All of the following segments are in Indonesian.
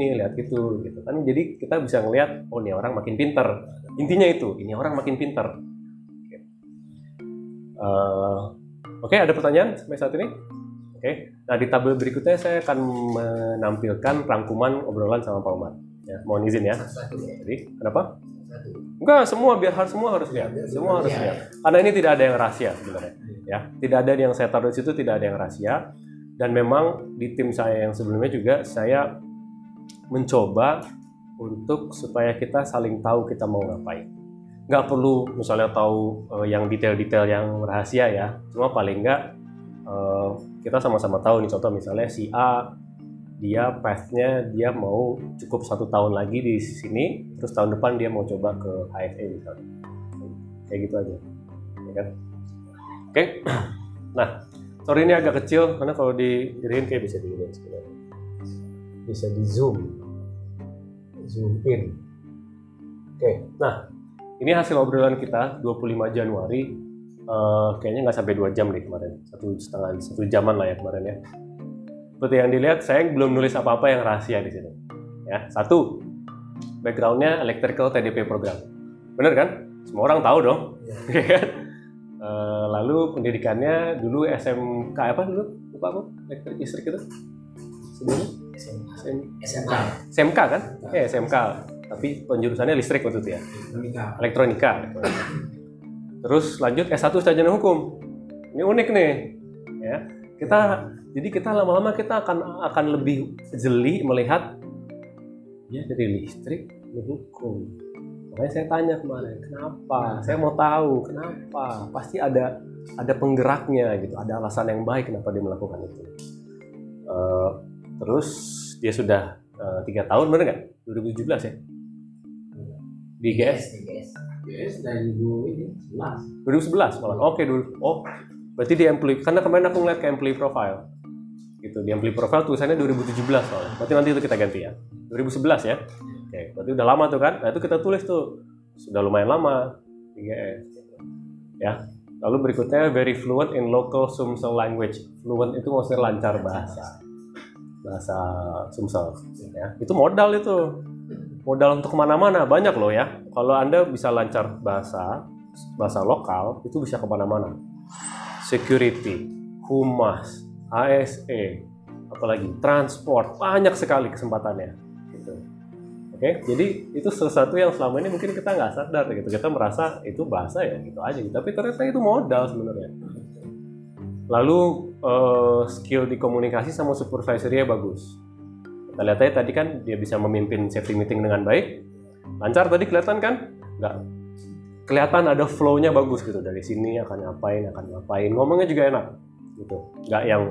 ini lihat itu gitu kan. Jadi kita bisa ngelihat oh ini orang makin pinter. Intinya itu ini orang makin pinter. Uh, oke okay, ada pertanyaan sampai saat ini? Oke. Okay. nah di tabel berikutnya saya akan menampilkan rangkuman obrolan sama Pak Umar. Ya mohon izin ya. Jadi kenapa? Enggak semua biar harus semua harus lihat. Semua harus lihat. karena ini tidak ada yang rahasia sebenarnya ya. Tidak ada yang saya taruh di situ tidak ada yang rahasia. Dan memang di tim saya yang sebelumnya juga saya mencoba untuk supaya kita saling tahu kita mau ngapain. Nggak perlu misalnya tahu uh, yang detail-detail yang rahasia ya, cuma paling nggak uh, kita sama-sama tahu nih. Contoh misalnya si A dia pathnya dia mau cukup satu tahun lagi di sini, terus tahun depan dia mau coba ke HFE misalnya, kayak gitu aja, ya kan? Oke, okay. nah sorry ini agak kecil karena kalau di kayak bisa dilihat sebenarnya. Bisa di zoom. Zoom in. Oke nah ini hasil obrolan kita 25 Januari. Uh, kayaknya nggak sampai dua jam nih kemarin. Satu setengah satu jaman lah ya kemarin ya. Seperti yang dilihat saya belum nulis apa-apa yang rahasia di sini. Ya satu backgroundnya electrical TDP program. Bener kan? Semua orang tahu dong. Ya. uh, lalu pendidikannya dulu SMK apa dulu lupa aku elektrik listrik itu sebelumnya SMK. SMK kan? Ya, SMK. Tapi penjurusannya listrik waktu itu ya. Elektronika. Elektronika. Terus lanjut S1 sarjana hukum. Ini unik nih. Ya. Kita jadi kita lama-lama kita akan akan lebih jeli melihat ya dari listrik ke hukum. Makanya saya tanya kemarin, kenapa? Saya mau tahu kenapa. Pasti ada ada penggeraknya gitu, ada alasan yang baik kenapa dia melakukan itu. Uh, terus dia sudah uh, tiga tahun benar nggak? 2017 ya? Di GS GS dari 2011 2011 malah. Oke okay, dulu. Oh berarti di employee karena kemarin aku ngeliat ke employee profile. Gitu di employee profile tulisannya 2017 soalnya. Berarti nanti itu kita ganti ya. 2011 ya oke berarti udah lama tuh kan? Nah itu kita tulis tuh. Sudah lumayan lama di GS ya. Lalu berikutnya very fluent in local Sumsel language. Fluent itu maksudnya lancar bahasa. Bahasa Sumsel ya. Itu modal itu. Modal untuk ke mana-mana banyak loh ya. Kalau anda bisa lancar bahasa bahasa lokal itu bisa ke mana-mana. Security humas ASE apalagi transport banyak sekali kesempatannya oke jadi itu sesuatu yang selama ini mungkin kita nggak sadar gitu kita merasa itu bahasa ya gitu aja gitu. tapi ternyata itu modal sebenarnya Lalu uh, skill di komunikasi sama supervisornya bagus. Kita lihat aja tadi kan dia bisa memimpin safety meeting dengan baik. Lancar tadi kelihatan kan? Nggak kelihatan ada flow-nya bagus gitu dari sini akan ngapain akan ngapain ngomongnya juga enak gitu nggak yang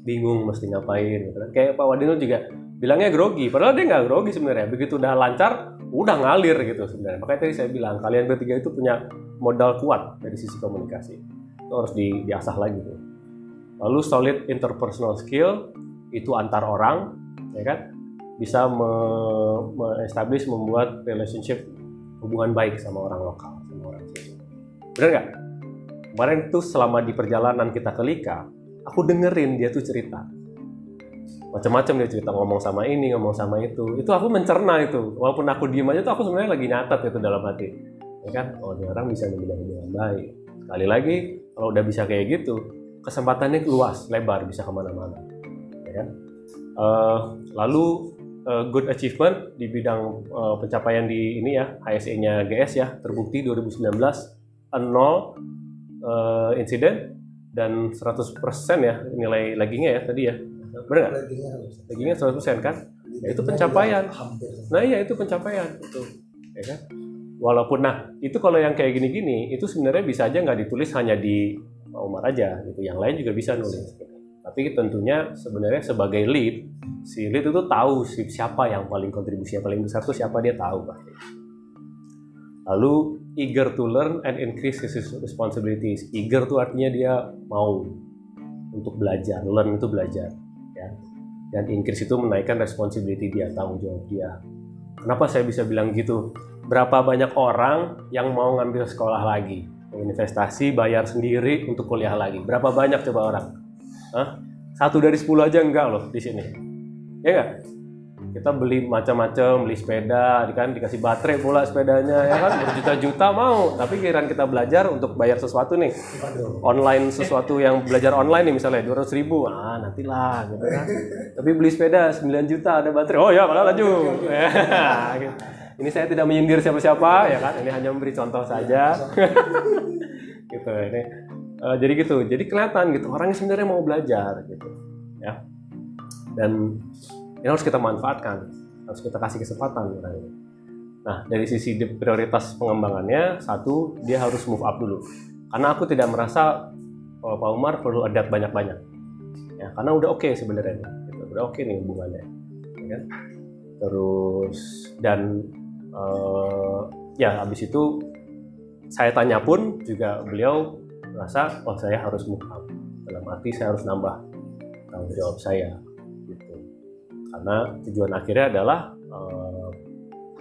bingung mesti ngapain gitu kan kayak Pak Wadino juga bilangnya grogi padahal dia nggak grogi sebenarnya begitu udah lancar udah ngalir gitu sebenarnya makanya tadi saya bilang kalian bertiga itu punya modal kuat dari sisi komunikasi itu harus di, diasah lagi tuh. Lalu solid interpersonal skill itu antar orang, ya kan, bisa me-establish membuat relationship hubungan baik sama orang lokal, sama orang sini. Bener nggak? Kemarin tuh selama di perjalanan kita ke Lika, aku dengerin dia tuh cerita macam-macam dia cerita ngomong sama ini ngomong sama itu. Itu aku mencerna itu. Walaupun aku diem aja tuh aku sebenarnya lagi nyatat itu dalam hati. Ya kan? Oh ini orang bisa memilih dengan baik. Sekali lagi kalau udah bisa kayak gitu kesempatannya luas lebar bisa ke mana-mana. Ya kan? Uh, lalu uh, good achievement di bidang uh, pencapaian di ini ya HSE-nya GS ya terbukti 2019 nol uh, insiden dan 100% ya nilai laggingnya ya tadi ya benar nggak? Laggingnya 100% kan? Ya, itu pencapaian. nah iya itu pencapaian. Itu ya kan? Walaupun nah itu kalau yang kayak gini-gini itu sebenarnya bisa aja nggak ditulis hanya di Pak Umar aja gitu. Yang lain juga bisa nulis. Tapi tentunya sebenarnya sebagai lead si lead itu tahu siapa yang paling kontribusinya paling besar tuh siapa dia tahu pasti lalu eager to learn and increase his responsibilities. Eager tuh artinya dia mau untuk belajar learn itu belajar ya dan increase itu menaikkan responsibility dia tanggung jawab dia kenapa saya bisa bilang gitu berapa banyak orang yang mau ngambil sekolah lagi investasi bayar sendiri untuk kuliah lagi berapa banyak coba orang Hah? Satu dari sepuluh aja enggak loh di sini. Ya enggak? Kita beli macam-macam, beli sepeda, kan dikasih baterai pula sepedanya, ya kan berjuta-juta mau. Tapi kiran kita belajar untuk bayar sesuatu nih, online sesuatu yang belajar online nih misalnya 200 ribu, ah nantilah gitu kan. Tapi beli sepeda 9 juta ada baterai, oh ya malah gitu. Ini saya tidak menyindir siapa-siapa, ya kan. Ini hanya memberi contoh saja. gitu ini uh, jadi gitu jadi kelihatan gitu orangnya sebenarnya mau belajar gitu ya dan ini harus kita manfaatkan harus kita kasih kesempatan orang ini nah dari sisi prioritas pengembangannya satu dia harus move up dulu. Karena aku tidak merasa kalau Pak Umar perlu adapt banyak-banyak. Ya karena udah oke okay sebenarnya gitu. udah oke okay nih hubungannya ya kan? terus dan uh, ya habis itu saya tanya pun juga beliau merasa oh saya harus move up. Dalam arti saya harus nambah tanggung jawab saya karena tujuan akhirnya adalah uh,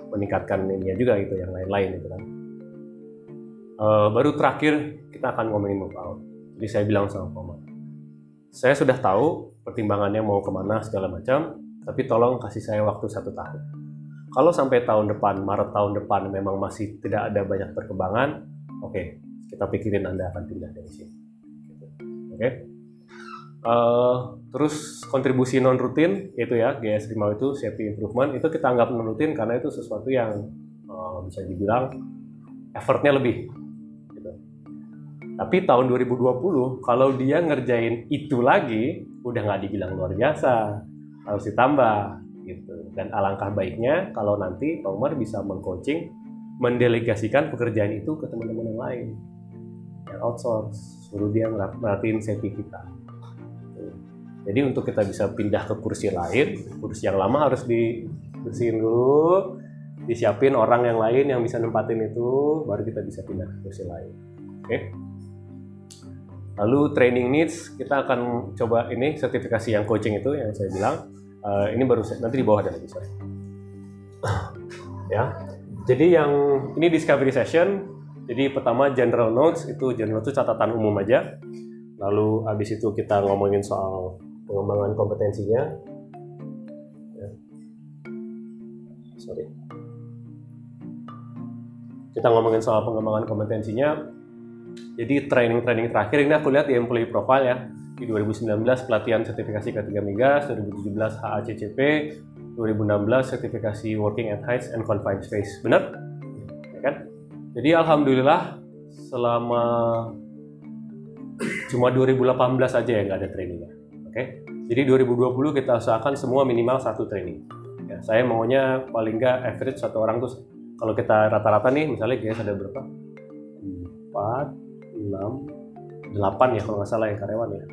meningkatkan ini juga gitu yang lain-lain itu kan uh, baru terakhir kita akan ngomongin move out jadi saya bilang sama Poma saya sudah tahu pertimbangannya mau ke mana segala macam tapi tolong kasih saya waktu satu tahun kalau sampai tahun depan, Maret tahun depan memang masih tidak ada banyak perkembangan, oke, okay, kita pikirin Anda akan pindah dari sini. Gitu. Oke. Okay? Uh, terus kontribusi non rutin itu ya GS 5 itu safety improvement itu kita anggap non rutin karena itu sesuatu yang uh, bisa dibilang effortnya lebih. Gitu. Tapi tahun 2020 kalau dia ngerjain itu lagi udah nggak dibilang luar biasa harus ditambah gitu. Dan alangkah baiknya kalau nanti Pak Umar bisa mengcoaching, mendelegasikan pekerjaan itu ke teman-teman yang lain. Yang outsource, suruh dia merhatiin safety kita. Jadi untuk kita bisa pindah ke kursi lain, kursi yang lama harus dibersihin dulu, disiapin orang yang lain yang bisa nempatin itu, baru kita bisa pindah ke kursi lain. Oke? Lalu training needs, kita akan coba ini sertifikasi yang coaching itu yang saya bilang. Uh, ini baru nanti di bawah ada lagi sorry. Ya. Jadi yang ini discovery session. Jadi pertama general notes itu general itu catatan umum aja. Lalu habis itu kita ngomongin soal pengembangan kompetensinya ya. sorry kita ngomongin soal pengembangan kompetensinya jadi training-training terakhir ini aku lihat di employee profile ya di 2019 pelatihan sertifikasi K3 Migas, 2017 HACCP, 2016 sertifikasi Working at Heights and Confined Space. Benar? Ya kan? Jadi alhamdulillah selama cuma 2018 aja ya nggak ada trainingnya. Oke? Okay? Jadi 2020 kita usahakan semua minimal satu training. Ya, saya maunya paling nggak average satu orang tuh. Kalau kita rata-rata nih misalnya guys ada berapa? 4, 6, 8 ya kalau nggak salah yang karyawan ya.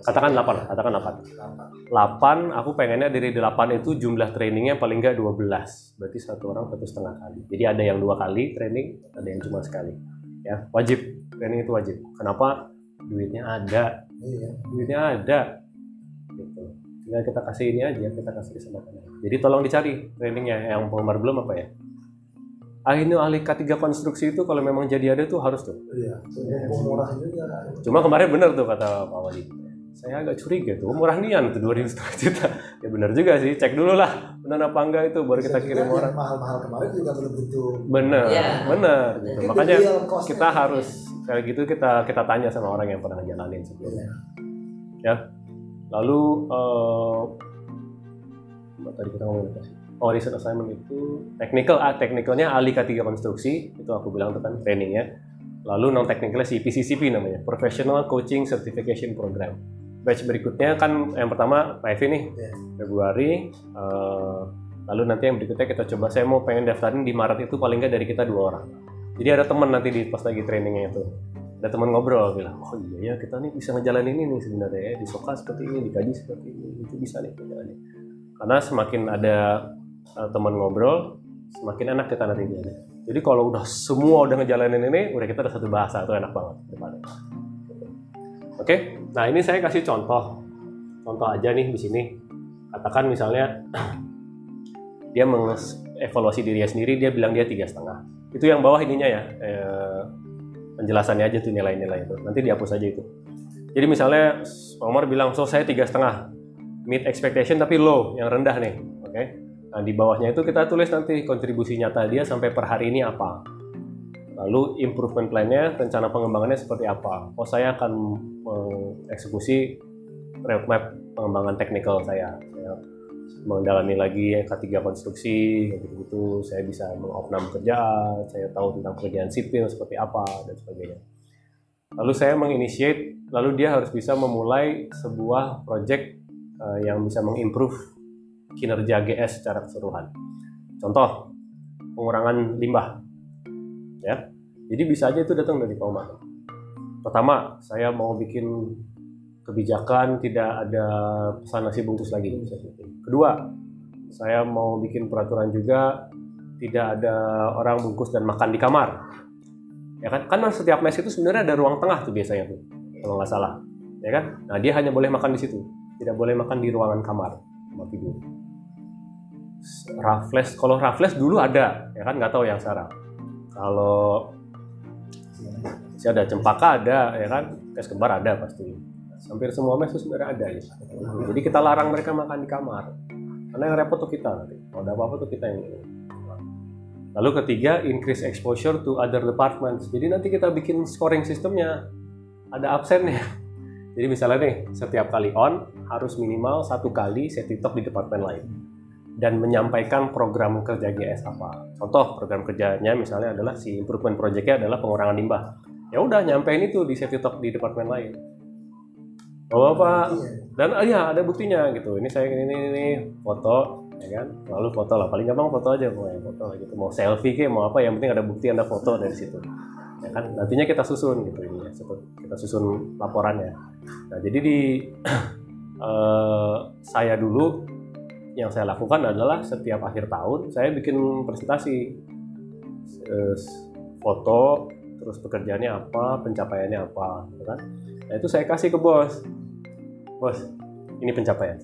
Katakan 8 katakan 8 8 aku pengennya dari 8 itu jumlah trainingnya paling nggak 12 berarti satu orang satu setengah kali. Jadi ada yang dua kali training ada yang cuma sekali. Ya wajib. Training itu wajib. Kenapa? Duitnya ada iya. duitnya ada gitu tinggal kita kasih ini aja kita kasih kesempatan jadi tolong dicari trainingnya yang penggemar belum apa ya Akhirnya ahli K3 konstruksi itu kalau memang jadi ada tuh harus tuh. Iya. Murah juga. Cuma kemarin benar tuh kata Pak Wali. Saya agak curiga tuh, murah nian tuh dua ribu juta. Ya benar juga sih, cek dulu lah benar apa enggak itu baru kita kirim orang. Mahal-mahal kemarin juga belum tentu. Benar, ya. benar. Gitu. Makanya kita harus kayak gitu kita kita tanya sama orang yang pernah ngejalanin sebelumnya. Ya. Lalu uh, tadi kita ngomongin apa sih? oh research assignment itu technical ah technicalnya ahli K3 konstruksi itu aku bilang itu kan trainingnya lalu non technicalnya si PCCP namanya Professional Coaching Certification Program batch berikutnya kan yang pertama Pak nih yeah. Februari uh, lalu nanti yang berikutnya kita coba saya mau pengen daftarin di Maret itu paling nggak dari kita dua orang jadi ada teman nanti di pas lagi trainingnya itu. Ada teman ngobrol bilang oh iya ya kita nih bisa ngejalanin ini nih sebenarnya ya di Soka seperti ini di Kaji seperti ini itu bisa nih ngejalanin. Karena semakin ada uh, teman ngobrol semakin enak kita nanti dia. Jadi kalau udah semua udah ngejalanin ini udah kita udah satu bahasa itu enak banget depannya oke nah ini saya kasih contoh. Contoh aja nih di sini. Katakan misalnya dia mengevaluasi dirinya sendiri dia bilang dia tiga setengah itu yang bawah ininya ya eh, penjelasannya aja tuh nilai-nilai itu nanti dihapus aja itu Jadi misalnya Pak Umar bilang, so saya tiga setengah, meet expectation tapi low, yang rendah nih, oke? Nah di bawahnya itu kita tulis nanti kontribusi nyata dia sampai per hari ini apa. Lalu improvement plan-nya, rencana pengembangannya seperti apa. Oh saya akan mengeksekusi roadmap pengembangan teknikal saya. Mendalami lagi K3 konstruksi, gitu-gitu. Saya bisa mengopnam kerjaan, saya tahu tentang pekerjaan sipil seperti apa, dan sebagainya. Lalu saya menginitiate, lalu dia harus bisa memulai sebuah project uh, yang bisa mengimprove kinerja GS secara keseluruhan. Contoh, pengurangan limbah. Ya, jadi bisa aja itu datang dari Umar. Pertama, saya mau bikin kebijakan tidak ada pesan nasi bungkus lagi. Kedua, saya mau bikin peraturan juga tidak ada orang bungkus dan makan di kamar. Ya kan? Kan setiap mes itu sebenarnya ada ruang tengah tuh biasanya tuh kalau nggak salah. Ya kan? Nah dia hanya boleh makan di situ tidak boleh makan di ruangan kamar kamar tidur. Raffles kalau Raffles dulu ada ya kan? Nggak tahu yang sekarang. Kalau si ada cempaka ada ya kan? Kes kembar ada pasti hampir semua mes sebenarnya ada ya. jadi kita larang mereka makan di kamar karena yang repot tuh kita nanti kalau ada apa-apa tuh kita yang Lalu ketiga, increase exposure to other departments. Jadi nanti kita bikin scoring sistemnya, ada absennya. Jadi misalnya nih, setiap kali on harus minimal satu kali saya TikTok di departemen lain dan menyampaikan program kerja GS apa. Contoh program kerjanya misalnya adalah si improvement projectnya adalah pengurangan limbah. Ya udah nyampein itu di TikTok di departemen lain. Oh Pak, dan ah, ya ada buktinya gitu. Ini saya ini ini, ini foto ya kan? Lalu foto lah. Paling gampang foto aja mau ya foto gitu. Mau selfie ke mau apa yang penting ada bukti anda foto dari situ. Ya kan? Nantinya kita susun gitu ini ya. Kita susun laporannya. Nah jadi di uh, saya dulu yang saya lakukan adalah setiap akhir tahun saya bikin presentasi. Uh, foto terus pekerjaannya apa pencapaiannya apa gitu kan? Nah itu saya kasih ke bos bos ini pencapaian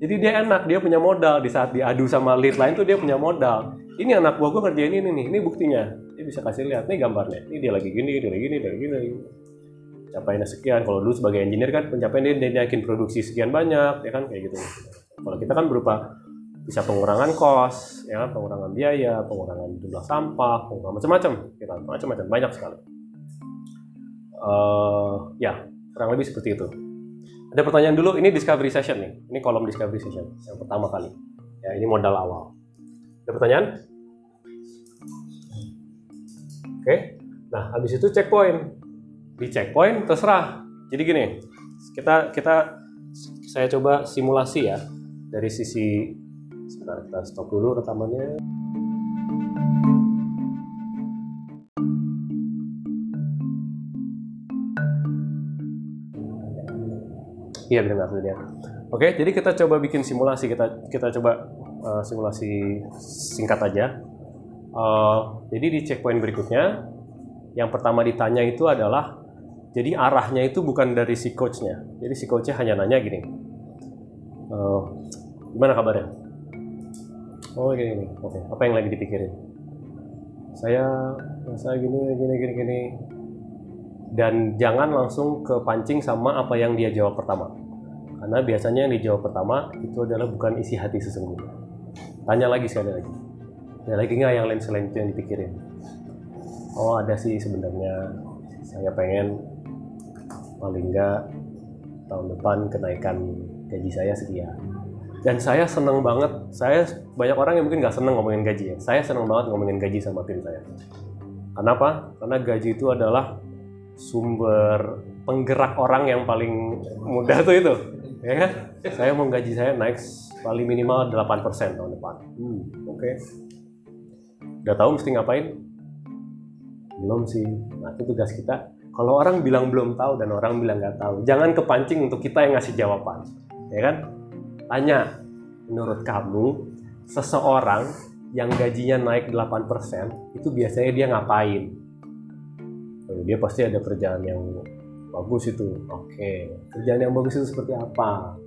jadi dia enak, dia punya modal di saat diadu sama lead lain tuh dia punya modal. Ini anak buah gue ngerjain ini nih, ini buktinya. Dia bisa kasih lihat, nih gambarnya. Ini dia lagi gini, dia lagi gini, dia lagi gini. Capaiannya sekian. Kalau dulu sebagai engineer kan pencapaian dia, yakin produksi sekian banyak, ya kan kayak gitu. Kalau kita kan berupa bisa pengurangan kos, ya kan? pengurangan biaya, pengurangan jumlah sampah, pengurangan macam-macam, kita macam-macam banyak sekali. Uh, ya kurang lebih seperti itu. Ada pertanyaan dulu, ini discovery session nih. Ini kolom discovery session yang pertama kali. Ya, ini modal awal. Ada pertanyaan? Oke. Nah, habis itu checkpoint. Di checkpoint terserah. Jadi gini, kita kita saya coba simulasi ya dari sisi sebentar kita stop dulu rekamannya. Iya benar benar. Oke, jadi kita coba bikin simulasi. Kita kita coba uh, simulasi singkat aja. Uh, jadi di checkpoint berikutnya, yang pertama ditanya itu adalah, jadi arahnya itu bukan dari si coachnya. Jadi si coachnya hanya nanya gini, uh, gimana kabarnya? Oh gini, gini. oke. Okay. Apa yang lagi dipikirin? Saya saya gini gini gini gini dan jangan langsung kepancing sama apa yang dia jawab pertama. Karena biasanya yang dijawab pertama itu adalah bukan isi hati sesungguhnya. Tanya lagi sekali lagi. Ada lagi nggak yang lain selain itu yang dipikirin? Oh ada sih sebenarnya. Saya pengen paling nggak tahun depan kenaikan gaji saya sekian. Dan saya seneng banget. Saya banyak orang yang mungkin nggak seneng ngomongin gaji ya. Saya seneng banget ngomongin gaji sama tim saya. Kenapa? Karena gaji itu adalah sumber penggerak orang yang paling mudah tuh itu ya kan? Saya mau gaji saya naik paling minimal 8% tahun depan. Hmm, oke. Okay. udah tahu mesti ngapain? Belum sih. Nah itu tugas kita. Kalau orang bilang belum tahu dan orang bilang nggak tahu jangan kepancing untuk kita yang ngasih jawaban ya kan? Tanya menurut kamu seseorang yang gajinya naik 8% itu biasanya dia ngapain dia pasti ada kerjaan yang bagus itu oke kerjaan yang bagus itu seperti apa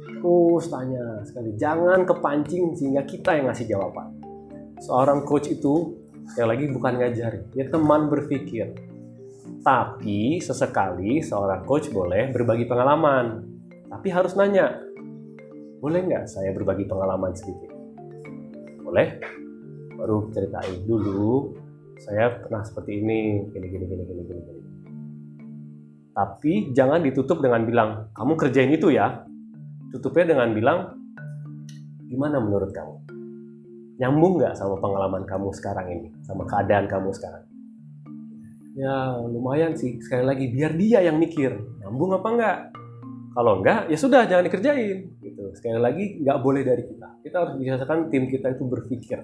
terus tanya sekali jangan kepancing sehingga kita yang ngasih jawaban seorang coach itu sekali lagi bukan ngajar ya teman berpikir Tapi sesekali seorang coach boleh berbagi pengalaman. Tapi harus nanya, boleh nggak saya berbagi pengalaman sedikit? Boleh? Baru ceritain dulu, saya pernah seperti ini, gini, gini, gini, gini, gini, gini. Tapi jangan ditutup dengan bilang, kamu kerjain itu ya. Tutupnya dengan bilang, gimana menurut kamu? Nyambung nggak sama pengalaman kamu sekarang ini, sama keadaan kamu sekarang? Ya lumayan sih, sekali lagi biar dia yang mikir, nyambung apa enggak? Kalau enggak, ya sudah jangan dikerjain. Gitu. Sekali lagi nggak boleh dari kita. Kita harus biasakan tim kita itu berpikir.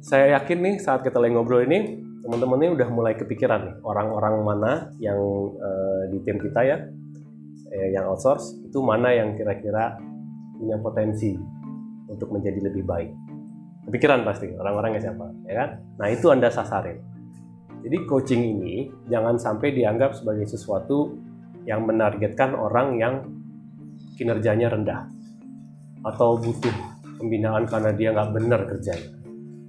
Ya. Saya yakin nih saat kita lagi ngobrol ini, teman-teman ini udah mulai kepikiran nih orang-orang mana yang uh, di tim kita ya, eh, yang outsource itu mana yang kira-kira punya potensi untuk menjadi lebih baik. Kepikiran pasti orang-orangnya siapa, ya kan? Nah itu anda sasarin. Jadi coaching ini jangan sampai dianggap sebagai sesuatu yang menargetkan orang yang kinerjanya rendah atau butuh pembinaan karena dia nggak benar kerjanya.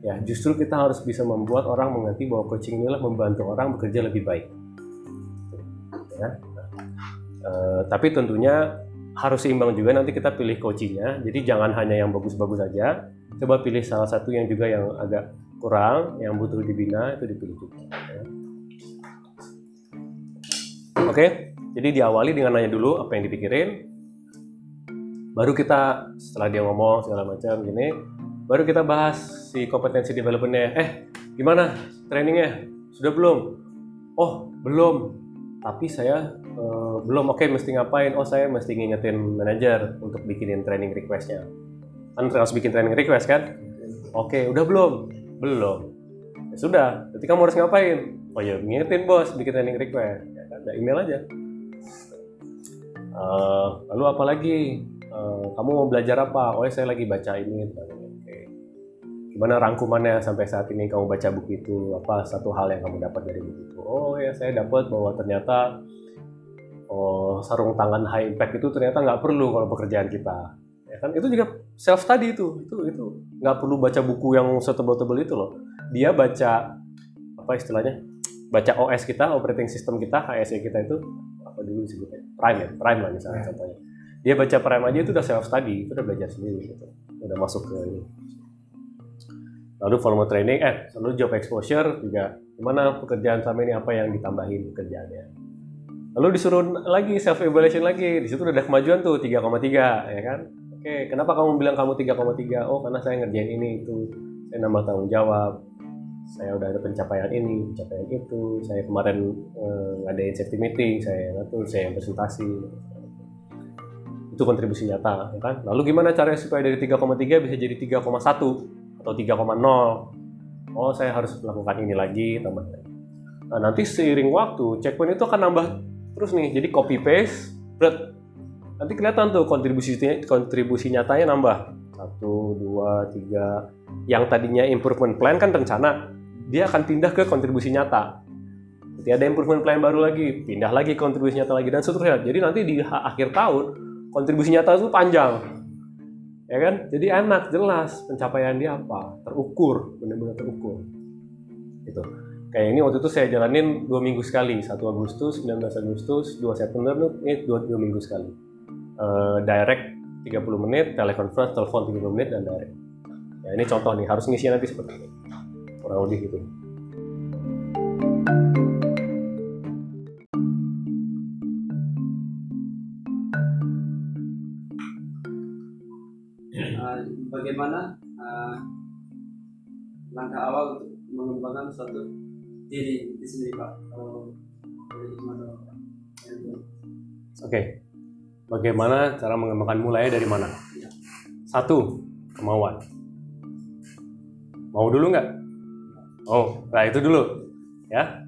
Ya, justru kita harus bisa membuat orang mengerti bahwa coaching inilah membantu orang bekerja lebih baik. Ya. E, tapi tentunya harus seimbang juga nanti kita pilih coachingnya. Jadi jangan hanya yang bagus-bagus saja. Coba pilih salah satu yang juga yang agak kurang yang butuh dibina itu dipilih juga ya. oke jadi diawali dengan nanya dulu apa yang dipikirin baru kita setelah dia ngomong segala macam gini baru kita bahas si kompetensi developmentnya. Eh gimana trainingnya? Sudah belum? Oh belum. Tapi saya uh, belum. Oke okay, mesti ngapain? Oh saya mesti ngingetin manajer untuk bikinin training requestnya. Kan harus bikin training request kan? Oke okay, udah belum? Belum. Ya sudah berarti kamu harus ngapain? Oh ya ngingetin bos bikin training request. Ya kan? Email aja. Uh, lalu apa lagi? Uh, kamu mau belajar apa? Oh ya saya lagi baca ini gimana rangkumannya sampai saat ini kamu baca buku itu? Apa satu hal yang kamu dapat dari buku itu? Oh ya saya dapat bahwa ternyata oh, sarung tangan high impact itu ternyata nggak perlu kalau pekerjaan kita. Ya kan? Itu juga self study itu. Itu itu. Nggak perlu baca buku yang setebal-tebal itu loh. Dia baca apa istilahnya? Baca OS kita operating system kita HSE kita itu apa dulu disebutnya? Prime ya? Prime lah misalnya contohnya. Dia baca Prime aja itu udah self study itu udah belajar sendiri gitu. Udah masuk ke ini lalu volume training eh lalu job exposure juga gimana pekerjaan sama ini apa yang ditambahin pekerjaannya lalu disuruh lagi self evaluation lagi di situ udah ada kemajuan tuh 3,3 ya kan Oke, kenapa kamu bilang kamu 3,3? Oh, karena saya ngerjain ini itu. Saya nambah tanggung jawab. Saya udah ada pencapaian ini, pencapaian itu. Saya kemarin eh, ngadain safety meeting, saya ngatur, saya yang presentasi. Itu kontribusi nyata, ya kan? Lalu gimana caranya supaya dari 3,3 bisa jadi 3,1 atau 3,0? Oh, saya harus melakukan ini lagi, tambah lagi. Nah, nanti seiring waktu, checkpoint itu akan nambah terus nih. Jadi copy paste, berat nanti kelihatan tuh kontribusi kontribusi nyatanya nambah satu dua tiga yang tadinya improvement plan kan rencana dia akan pindah ke kontribusi nyata Nanti ada improvement plan baru lagi pindah lagi kontribusi nyata lagi dan seterusnya jadi nanti di akhir tahun kontribusi nyata itu panjang ya kan jadi enak jelas pencapaian dia apa terukur benar-benar terukur itu kayak ini waktu itu saya jalanin dua minggu sekali 1 Agustus 19 Agustus 2 September ini dua, dua minggu sekali uh, direct 30 menit, telekonferensi, telepon 30 menit, dan direct. Ya, ini contoh nih, harus ngisi nanti seperti ini. Kurang lebih gitu. Bagaimana uh, langkah awal untuk mengembangkan suatu diri di sendiri Pak? Oke, okay bagaimana cara mengembangkan mulai dari mana? Satu, kemauan. Mau dulu nggak? Oh, nah itu dulu. Ya.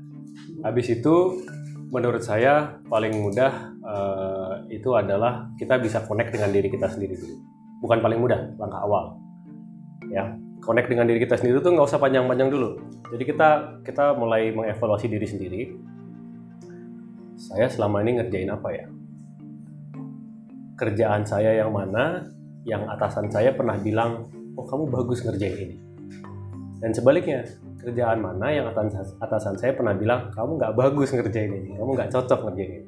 Habis itu, menurut saya paling mudah uh, itu adalah kita bisa connect dengan diri kita sendiri dulu. Bukan paling mudah, langkah awal. Ya, connect dengan diri kita sendiri itu nggak usah panjang-panjang dulu. Jadi kita kita mulai mengevaluasi diri sendiri. Saya selama ini ngerjain apa ya? kerjaan saya yang mana yang atasan saya pernah bilang oh kamu bagus ngerjain ini dan sebaliknya kerjaan mana yang atasan, atasan saya pernah bilang kamu nggak bagus ngerjain ini, kamu nggak cocok ngerjain ini,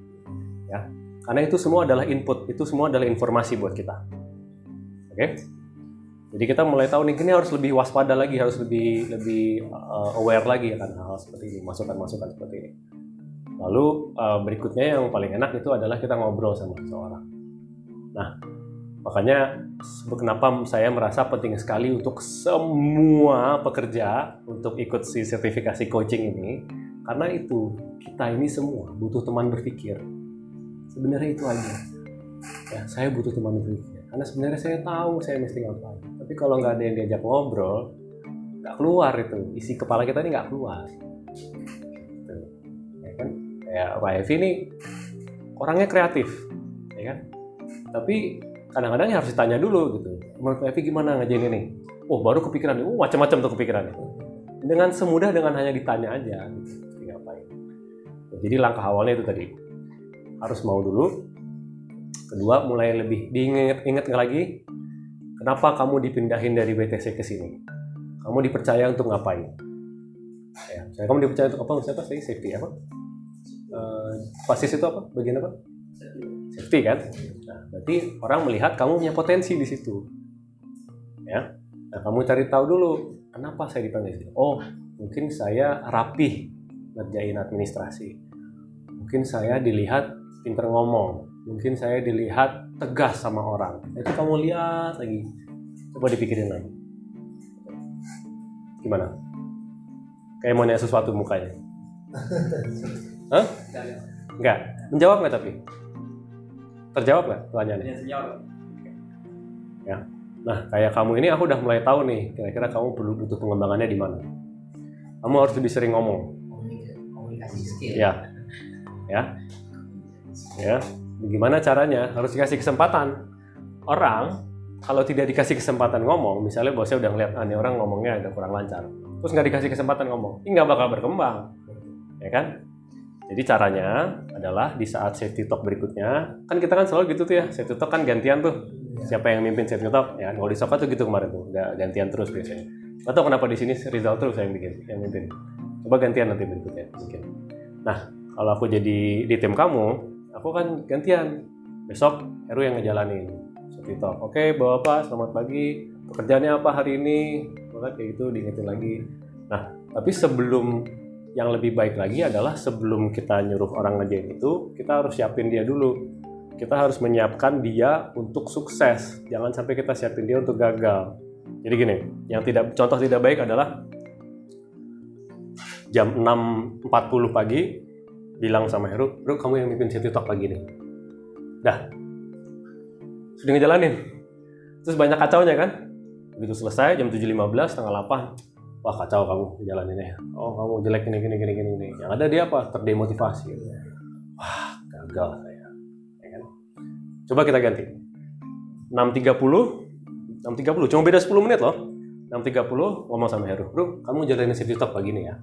ya. Karena itu semua adalah input, itu semua adalah informasi buat kita. Oke? Jadi kita mulai tahu nih, ini harus lebih waspada lagi, harus lebih lebih uh, aware lagi akan hal-hal seperti ini, masukan-masukan seperti ini. Lalu uh, berikutnya yang paling enak itu adalah kita ngobrol sama seseorang. Nah, makanya kenapa saya merasa penting sekali untuk semua pekerja untuk ikut si sertifikasi coaching ini, karena itu kita ini semua butuh teman berpikir. Sebenarnya itu aja. Ya, saya butuh teman berpikir. Karena sebenarnya saya tahu saya mesti ngapain. Tapi kalau nggak ada yang diajak ngobrol, nggak keluar itu. Isi kepala kita ini nggak keluar. Gitu. Ya kan? Kayak Pak Evi ini orangnya kreatif, ya kan? Tapi kadang-kadang ya harus ditanya dulu gitu. Menurut Pak Evi gimana ngajain ini? Oh baru kepikiran, oh macam-macam tuh kepikirannya. Dengan semudah dengan hanya ditanya aja, gitu. Ngapain. Jadi langkah awalnya itu tadi harus mau dulu. Kedua mulai lebih diinget-inget lagi kenapa kamu dipindahin dari BTC ke sini. Kamu dipercaya untuk ngapain? Ya, saya kamu dipercaya untuk apa? Siapa sih safety apa? Uh, itu apa? Bagian apa? Safety kan? Nah, berarti orang melihat kamu punya potensi di situ. Ya. Nah, kamu cari tahu dulu kenapa saya dipanggil. Oh, mungkin saya rapih ngerjain administrasi. Mungkin saya dilihat pinter ngomong. Mungkin saya dilihat tegas sama orang. Itu kamu lihat lagi. Coba dipikirin lagi. Gimana? Kayak mau nanya sesuatu mukanya. Hah? Enggak. Menjawab nggak tapi? Terjawab nggak pertanyaannya? Ya, sejauh. Ya. Nah, kayak kamu ini aku udah mulai tahu nih, kira-kira kamu perlu butuh pengembangannya di mana. Kamu harus lebih sering ngomong. komunikasi skill Ya. Ya. Ya. Gimana caranya? Harus dikasih kesempatan. Orang kalau tidak dikasih kesempatan ngomong, misalnya bosnya udah ngeliat, ah, ini orang ngomongnya agak kurang lancar. Terus nggak dikasih kesempatan ngomong, ini nggak bakal berkembang. Ya kan? Jadi caranya adalah di saat safety talk berikutnya, kan kita kan selalu gitu tuh ya, safety talk kan gantian tuh. Siapa yang mimpin safety talk? Ya, kalau di Soka tuh gitu kemarin tuh, udah gantian terus biasanya. Atau kenapa di sini Rizal terus yang bikin, yang mimpin. Coba gantian nanti berikutnya mungkin. Nah, kalau aku jadi di tim kamu, aku kan gantian. Besok Heru yang ngejalanin safety talk. Oke, Bapak, selamat pagi. Pekerjaannya apa hari ini? Maka kayak gitu diingetin lagi. Nah, tapi sebelum yang lebih baik lagi adalah sebelum kita nyuruh orang ngerjain itu, kita harus siapin dia dulu. Kita harus menyiapkan dia untuk sukses. Jangan sampai kita siapin dia untuk gagal. Jadi gini, yang tidak contoh tidak baik adalah jam 6.40 pagi bilang sama Heru, Heru kamu yang mimpin safety talk pagi nih. Dah, sudah ngejalanin. Terus banyak kacaunya kan? Begitu selesai jam 7.15, setengah 8, wah kacau kamu jalaninnya. Oh kamu jelek gini gini gini gini. gini. Yang ada dia apa? Terdemotivasi. Wah gagal saya. Ya kan? Coba kita ganti. 6.30, 6.30, cuma beda 10 menit loh. 6.30 ngomong sama Heru, Bro, kamu jalanin safety talk pagi nih ya.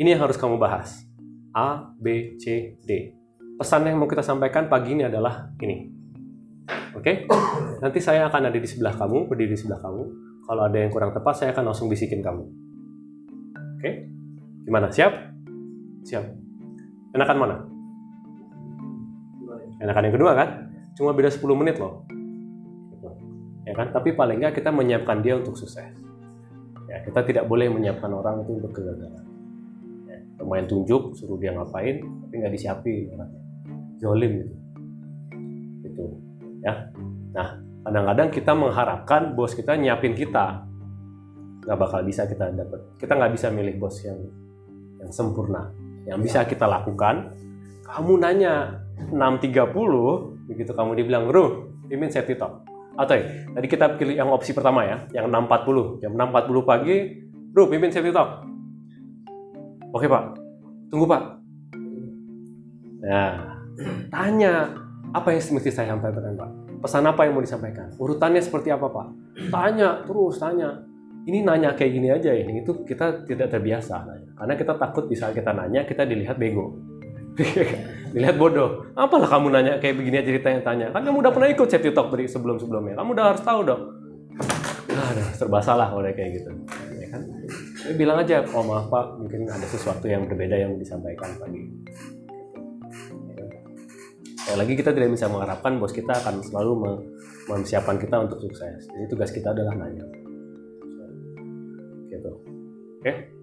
Ini yang harus kamu bahas. A, B, C, D. Pesan yang mau kita sampaikan pagi ini adalah ini. Oke? Nanti saya akan ada di sebelah kamu, berdiri di sebelah kamu. Kalau ada yang kurang tepat, saya akan langsung bisikin kamu. Oke? Gimana? Siap? Siap. Enakan mana? Enakan yang kedua kan? Cuma beda 10 menit loh. Ya kan? Tapi paling nggak kita menyiapkan dia untuk sukses. Ya, kita tidak boleh menyiapkan orang itu untuk kegagalan. Pemain tunjuk, suruh dia ngapain, tapi nggak disiapin. Zolim gitu. Gitu. Ya. Nah, kadang-kadang kita mengharapkan bos kita nyiapin kita. Nggak bakal bisa kita dapat. Kita nggak bisa milih bos yang yang sempurna. Yang bisa kita lakukan, kamu nanya 6.30, begitu kamu dibilang, Ruh, pimpin safety talk. Atau ya, tadi kita pilih yang opsi pertama ya, yang 6.40. Jam 6.40 pagi, Ruh, pimpin safety talk. Oke Pak, tunggu Pak. Nah, tanya, apa yang mesti saya sampaikan Pak? Pesan apa yang mau disampaikan? Urutannya seperti apa Pak? Tanya, terus tanya. Ini nanya kayak gini aja ini, itu kita tidak terbiasa. nanya. Karena kita takut di saat kita nanya, kita dilihat bego. dilihat bodoh. Apalah kamu nanya kayak begini aja ditanya-tanya. Kan kamu udah pernah ikut safety talk dari sebelum-sebelumnya. Kamu udah harus tahu dong. Aduh, serba salah kalau kayak gitu. Ya? Ya, bilang aja, oh maaf Pak, mungkin ada sesuatu yang berbeda yang disampaikan pagi. Sekali lagi kita tidak bisa mengharapkan bos kita akan selalu me- mempersiapkan kita untuk sukses. Jadi tugas kita adalah nanya. Gitu. Oke?